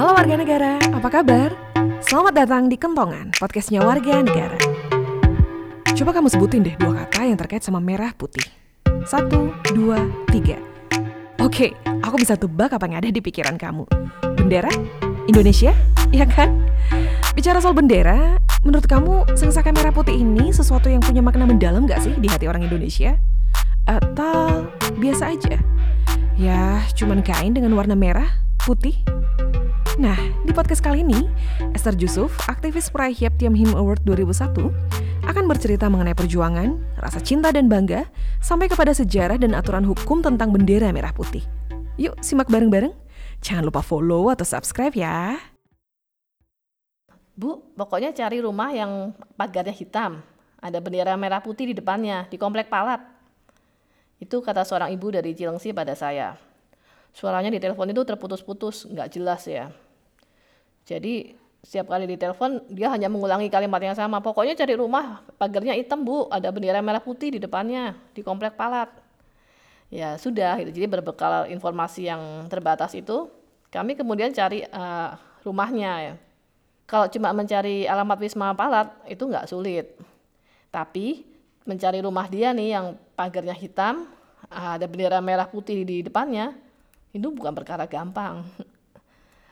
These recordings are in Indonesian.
Halo warga negara, apa kabar? Selamat datang di Kentongan, podcastnya warga negara. Coba kamu sebutin deh dua kata yang terkait sama merah putih. Satu, dua, tiga. Oke, aku bisa tebak apa yang ada di pikiran kamu. Bendera? Indonesia? Iya kan? Bicara soal bendera, menurut kamu sengsaka merah putih ini sesuatu yang punya makna mendalam gak sih di hati orang Indonesia? Atau biasa aja? Ya, cuman kain dengan warna merah, putih, Nah, di podcast kali ini, Esther Jusuf, aktivis peraih Yap Tiam Him Award 2001, akan bercerita mengenai perjuangan, rasa cinta dan bangga, sampai kepada sejarah dan aturan hukum tentang bendera merah putih. Yuk, simak bareng-bareng. Jangan lupa follow atau subscribe ya. Bu, pokoknya cari rumah yang pagarnya hitam. Ada bendera merah putih di depannya, di komplek Palat. Itu kata seorang ibu dari Cilengsi pada saya. Suaranya di telepon itu terputus-putus, nggak jelas ya. Jadi setiap kali ditelepon dia hanya mengulangi kalimat yang sama. Pokoknya cari rumah pagarnya hitam bu, ada bendera merah putih di depannya di komplek Palat. Ya sudah, gitu. jadi berbekal informasi yang terbatas itu, kami kemudian cari uh, rumahnya ya. Kalau cuma mencari alamat Wisma Palat itu nggak sulit. Tapi mencari rumah dia nih yang pagarnya hitam, ada bendera merah putih di depannya, itu bukan perkara gampang.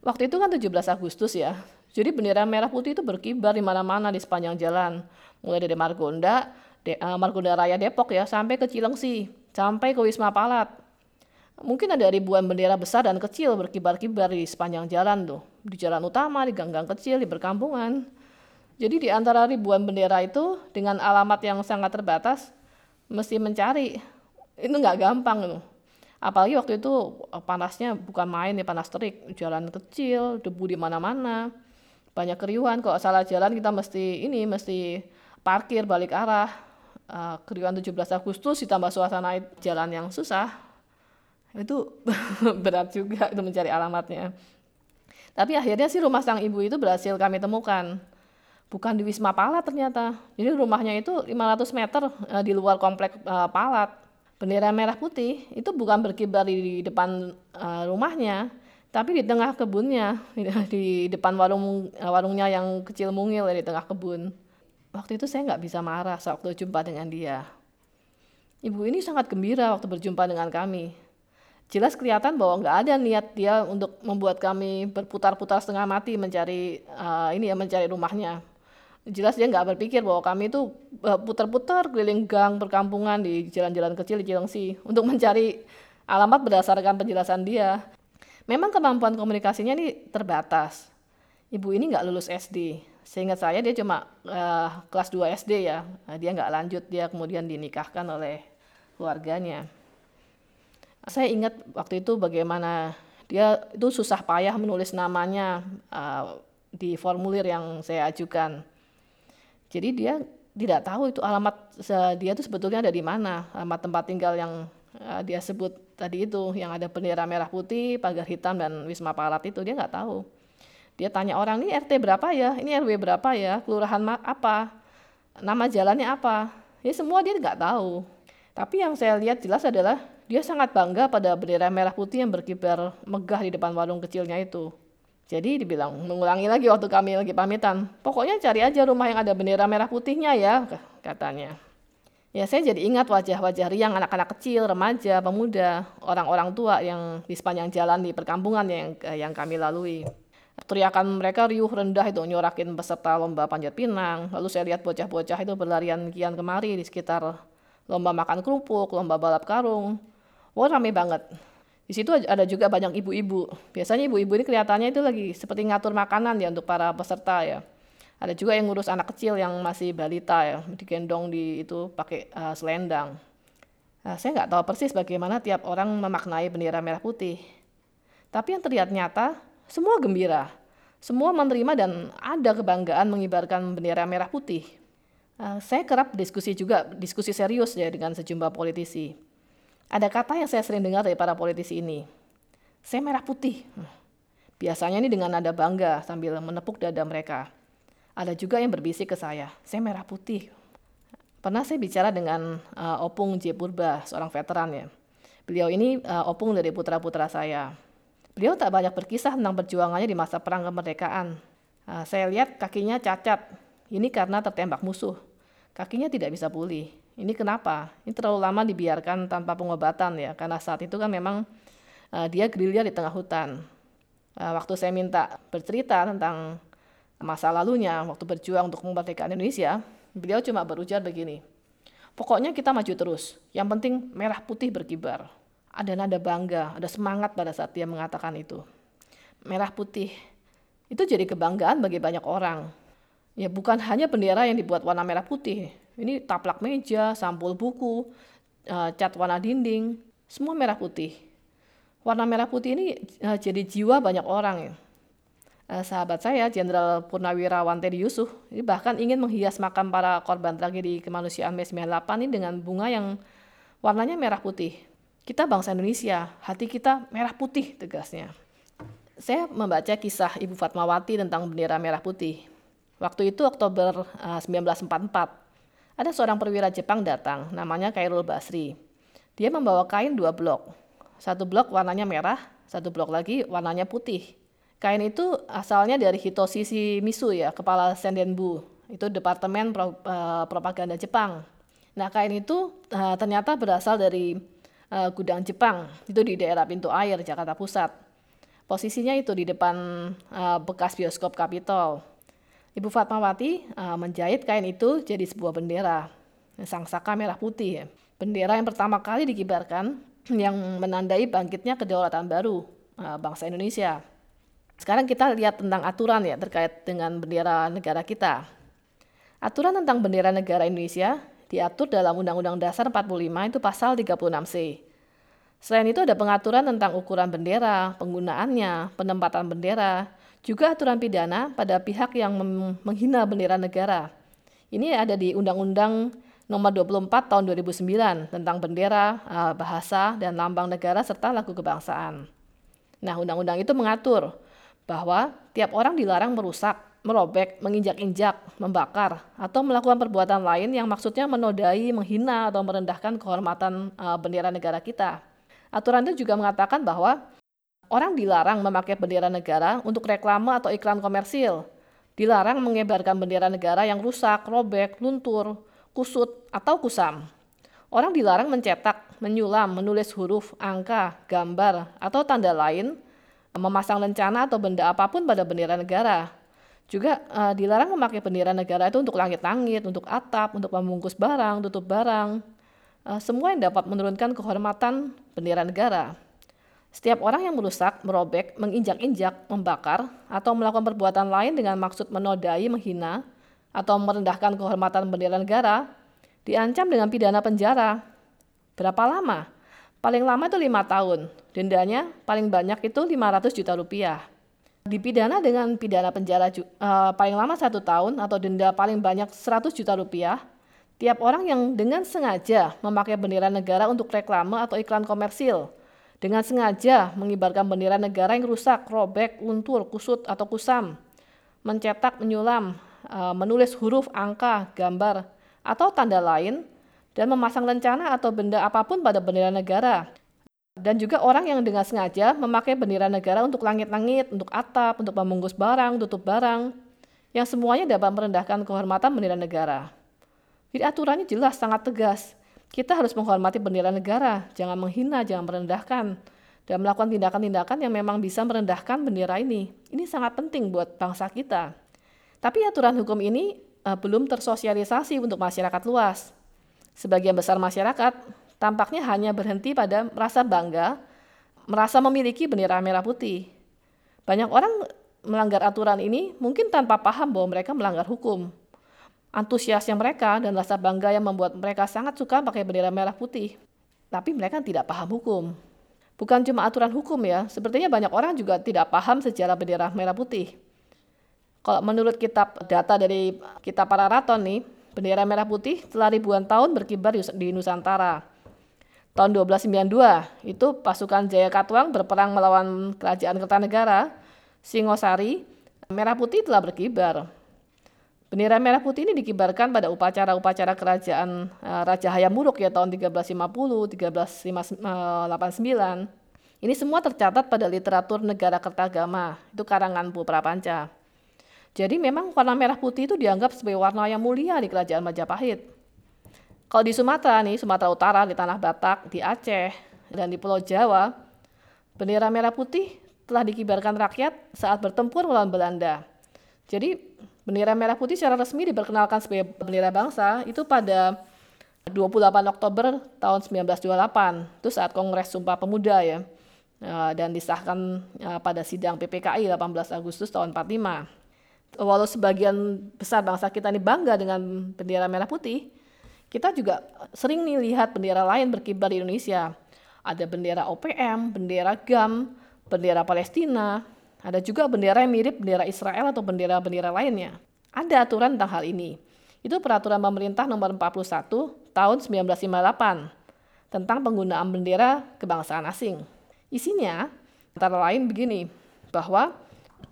Waktu itu kan 17 Agustus ya. Jadi bendera merah putih itu berkibar di mana-mana di sepanjang jalan. Mulai dari Margonda, De, uh, Margonda Raya Depok ya, sampai ke Cilengsi, sampai ke Wisma Palat. Mungkin ada ribuan bendera besar dan kecil berkibar-kibar di sepanjang jalan tuh. Di jalan utama, di gang-gang kecil, di perkampungan. Jadi di antara ribuan bendera itu dengan alamat yang sangat terbatas, mesti mencari. Itu nggak gampang tuh apalagi waktu itu eh, panasnya bukan main ya panas terik. Jalan kecil debu di mana-mana. Banyak keriuhan. Kalau salah jalan kita mesti ini mesti parkir balik arah. Uh, keriuhan 17 Agustus ditambah suasana jalan yang susah. Itu berat juga itu mencari alamatnya. Tapi akhirnya sih rumah sang ibu itu berhasil kami temukan. Bukan di Wisma Palat ternyata. Jadi rumahnya itu 500 meter uh, di luar komplek Palat bendera merah putih itu bukan berkibar di depan uh, rumahnya, tapi di tengah kebunnya, di depan warung uh, warungnya yang kecil mungil di tengah kebun. Waktu itu saya nggak bisa marah saat waktu jumpa dengan dia. Ibu ini sangat gembira waktu berjumpa dengan kami. Jelas kelihatan bahwa nggak ada niat dia untuk membuat kami berputar-putar setengah mati mencari uh, ini ya mencari rumahnya jelas dia nggak berpikir bahwa kami itu eh, putar-putar keliling gang perkampungan di jalan-jalan kecil di Cilengsi untuk mencari alamat berdasarkan penjelasan dia. Memang kemampuan komunikasinya ini terbatas. Ibu ini nggak lulus SD. Seingat saya dia cuma uh, kelas 2 SD ya. Nah, dia nggak lanjut, dia kemudian dinikahkan oleh keluarganya. Saya ingat waktu itu bagaimana dia itu susah payah menulis namanya uh, di formulir yang saya ajukan. Jadi dia tidak tahu itu alamat dia itu sebetulnya ada di mana, alamat tempat tinggal yang uh, dia sebut tadi itu yang ada bendera merah putih, pagar hitam dan Wisma Palat itu dia nggak tahu. Dia tanya orang ini RT berapa ya, ini RW berapa ya, kelurahan apa, nama jalannya apa. Ya semua dia nggak tahu. Tapi yang saya lihat jelas adalah dia sangat bangga pada bendera merah putih yang berkibar megah di depan warung kecilnya itu. Jadi dibilang mengulangi lagi waktu kami lagi pamitan. Pokoknya cari aja rumah yang ada bendera merah putihnya ya, katanya. Ya saya jadi ingat wajah-wajah riang anak-anak kecil, remaja, pemuda, orang-orang tua yang di sepanjang jalan di perkampungan yang yang kami lalui. Teriakan mereka riuh rendah itu nyorakin peserta lomba panjat pinang. Lalu saya lihat bocah-bocah itu berlarian kian kemari di sekitar lomba makan kerupuk, lomba balap karung. Wah rame banget. Di situ ada juga banyak ibu-ibu. Biasanya ibu-ibu ini kelihatannya itu lagi seperti ngatur makanan ya untuk para peserta ya. Ada juga yang ngurus anak kecil yang masih balita ya, digendong di itu pakai uh, selendang. Nah, saya nggak tahu persis bagaimana tiap orang memaknai bendera merah putih. Tapi yang terlihat nyata, semua gembira. Semua menerima dan ada kebanggaan mengibarkan bendera merah putih. Uh, saya kerap diskusi juga, diskusi serius ya dengan sejumlah politisi ada kata yang saya sering dengar dari para politisi ini. Saya merah putih. Biasanya ini dengan nada bangga sambil menepuk dada mereka. Ada juga yang berbisik ke saya, saya merah putih. Pernah saya bicara dengan uh, Opung J. Purba, seorang veteran ya. Beliau ini uh, Opung dari putra-putra saya. Beliau tak banyak berkisah tentang perjuangannya di masa perang kemerdekaan. Uh, saya lihat kakinya cacat. Ini karena tertembak musuh. Kakinya tidak bisa pulih. Ini kenapa? Ini terlalu lama dibiarkan tanpa pengobatan ya, karena saat itu kan memang uh, dia gerilya di tengah hutan. Uh, waktu saya minta bercerita tentang masa lalunya, waktu berjuang untuk memerdekakan Indonesia, beliau cuma berujar begini. Pokoknya kita maju terus. Yang penting merah putih berkibar. Ada nada bangga, ada semangat pada saat dia mengatakan itu. Merah putih itu jadi kebanggaan bagi banyak orang. Ya bukan hanya bendera yang dibuat warna merah putih. Ini taplak meja, sampul buku, eh, cat warna dinding, semua merah putih. Warna merah putih ini eh, jadi jiwa banyak orang. Eh, sahabat saya, Jenderal Purnawirawan Teddy Yusuf, ini bahkan ingin menghias makam para korban tragedi kemanusiaan Mei 98 ini dengan bunga yang warnanya merah putih. Kita bangsa Indonesia, hati kita merah putih tegasnya saya membaca kisah Ibu Fatmawati tentang bendera merah putih. Waktu itu Oktober uh, 1944, ada seorang perwira Jepang datang, namanya Kairul Basri. Dia membawa kain dua blok. Satu blok warnanya merah, satu blok lagi warnanya putih. Kain itu asalnya dari Hitoshi Shimizu ya, kepala Sendenbu. Itu departemen pro, uh, propaganda Jepang. Nah, kain itu uh, ternyata berasal dari uh, gudang Jepang. Itu di daerah Pintu Air, Jakarta Pusat. Posisinya itu di depan uh, bekas bioskop Capitol. Ibu Fatmawati uh, menjahit kain itu jadi sebuah bendera, sang saka merah putih. Ya. Bendera yang pertama kali dikibarkan yang menandai bangkitnya kedaulatan baru uh, bangsa Indonesia. Sekarang kita lihat tentang aturan ya terkait dengan bendera negara kita. Aturan tentang bendera negara Indonesia diatur dalam Undang-Undang Dasar 45 itu pasal 36C. Selain itu ada pengaturan tentang ukuran bendera, penggunaannya, penempatan bendera, juga aturan pidana pada pihak yang menghina bendera negara. Ini ada di Undang-Undang Nomor 24 Tahun 2009 tentang bendera, eh, bahasa, dan lambang negara serta lagu kebangsaan. Nah, undang-undang itu mengatur bahwa tiap orang dilarang merusak, merobek, menginjak-injak, membakar, atau melakukan perbuatan lain yang maksudnya menodai, menghina, atau merendahkan kehormatan eh, bendera negara kita. Aturan itu juga mengatakan bahwa orang dilarang memakai bendera negara untuk reklame atau iklan komersil. Dilarang menyebarkan bendera negara yang rusak, robek, luntur, kusut, atau kusam. Orang dilarang mencetak, menyulam, menulis huruf, angka, gambar, atau tanda lain, memasang lencana atau benda apa pun pada bendera negara. Juga uh, dilarang memakai bendera negara itu untuk langit-langit, untuk atap, untuk membungkus barang, tutup barang, uh, semua yang dapat menurunkan kehormatan bendera negara. Setiap orang yang merusak, merobek, menginjak-injak, membakar, atau melakukan perbuatan lain dengan maksud menodai, menghina, atau merendahkan kehormatan bendera negara, diancam dengan pidana penjara. Berapa lama? Paling lama itu lima tahun. Dendanya paling banyak itu 500 juta rupiah. Dipidana dengan pidana penjara uh, paling lama satu tahun atau denda paling banyak 100 juta rupiah Tiap orang yang dengan sengaja memakai bendera negara untuk reklame atau iklan komersil, dengan sengaja mengibarkan bendera negara yang rusak, robek, luntur, kusut, atau kusam, mencetak, menyulam, eh, menulis huruf, angka, gambar, atau tanda lain, dan memasang lencana atau benda apa pun pada bendera negara. Dan juga orang yang dengan sengaja memakai bendera negara untuk langit-langit, untuk atap, untuk membungkus barang, tutup barang, yang semuanya dapat merendahkan kehormatan bendera negara. Jadi aturannya jelas, sangat tegas. Kita harus menghormati bendera negara, jangan menghina, jangan merendahkan, dan melakukan tindakan-tindakan yang memang bisa merendahkan bendera ini. Ini sangat penting buat bangsa kita. Tapi aturan hukum ini uh, belum tersosialisasi untuk masyarakat luas. Sebagian besar masyarakat tampaknya hanya berhenti pada merasa bangga, merasa memiliki bendera merah putih. Banyak orang melanggar aturan ini mungkin tanpa paham bahwa mereka melanggar hukum antusiasnya mereka dan rasa bangga yang membuat mereka sangat suka pakai bendera merah putih. Tapi mereka tidak paham hukum. Bukan cuma aturan hukum ya, sepertinya banyak orang juga tidak paham sejarah bendera merah putih. Kalau menurut kitab data dari kitab para raton nih, bendera merah putih telah ribuan tahun berkibar di Nusantara. Tahun 1292, itu pasukan Jaya Katuang berperang melawan kerajaan Kertanegara, Singosari, merah putih telah berkibar. Bendera merah putih ini dikibarkan pada upacara-upacara kerajaan uh, Raja Hayam Wuruk ya tahun 1350, 1389. Ini semua tercatat pada literatur negara kertagama, itu karangan Bu Prapanca. Jadi memang warna merah putih itu dianggap sebagai warna yang mulia di kerajaan Majapahit. Kalau di Sumatera nih, Sumatera Utara, di Tanah Batak, di Aceh, dan di Pulau Jawa, bendera merah putih telah dikibarkan rakyat saat bertempur melawan Belanda. Jadi bendera merah putih secara resmi diperkenalkan sebagai bendera bangsa itu pada 28 Oktober tahun 1928. Itu saat Kongres Sumpah Pemuda ya. Eh, dan disahkan eh, pada sidang PPKI 18 Agustus tahun 45. Walau sebagian besar bangsa kita ini bangga dengan bendera merah putih, kita juga sering nih lihat bendera lain berkibar di Indonesia. Ada bendera OPM, bendera GAM, bendera Palestina, ada juga bendera yang mirip bendera Israel atau bendera-bendera lainnya. Ada aturan tentang hal ini. Itu peraturan pemerintah nomor 41 tahun 1958 tentang penggunaan bendera kebangsaan asing. Isinya antara lain begini, bahwa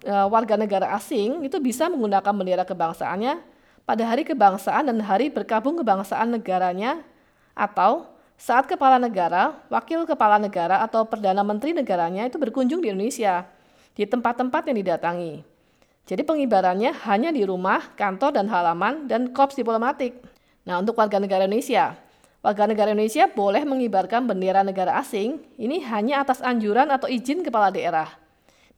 e, warga negara asing itu bisa menggunakan bendera kebangsaannya pada hari kebangsaan dan hari berkabung kebangsaan negaranya atau saat kepala negara, wakil kepala negara atau perdana menteri negaranya itu berkunjung di Indonesia di tempat-tempat yang didatangi. Jadi pengibarannya hanya di rumah, kantor dan halaman dan korps diplomatik. Nah, untuk warga negara Indonesia, warga negara Indonesia boleh mengibarkan bendera negara asing ini hanya atas anjuran atau izin kepala daerah.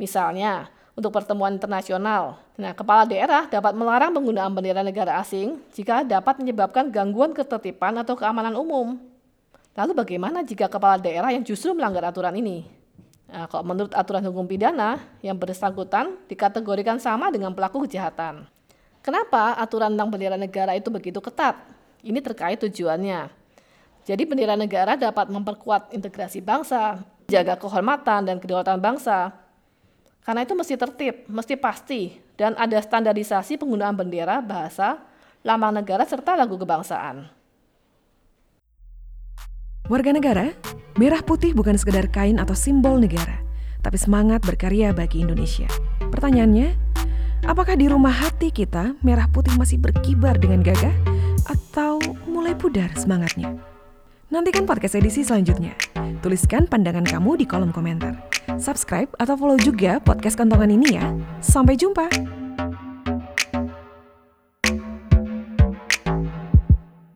Misalnya, untuk pertemuan internasional. Nah, kepala daerah dapat melarang penggunaan bendera negara asing jika dapat menyebabkan gangguan ketertiban atau keamanan umum. Lalu bagaimana jika kepala daerah yang justru melanggar aturan ini? Nah, kalau menurut aturan hukum pidana, yang bersangkutan dikategorikan sama dengan pelaku kejahatan. Kenapa aturan tentang bendera negara itu begitu ketat? Ini terkait tujuannya. Jadi bendera negara dapat memperkuat integrasi bangsa, jaga kehormatan dan kedaulatan bangsa. Karena itu mesti tertib, mesti pasti, dan ada standarisasi penggunaan bendera, bahasa, lambang negara, serta lagu kebangsaan. Warga negara, merah putih bukan sekedar kain atau simbol negara, tapi semangat berkarya bagi Indonesia. Pertanyaannya, apakah di rumah hati kita merah putih masih berkibar dengan gagah atau mulai pudar semangatnya? Nantikan podcast edisi selanjutnya. Tuliskan pandangan kamu di kolom komentar. Subscribe atau follow juga podcast kentongan ini ya. Sampai jumpa.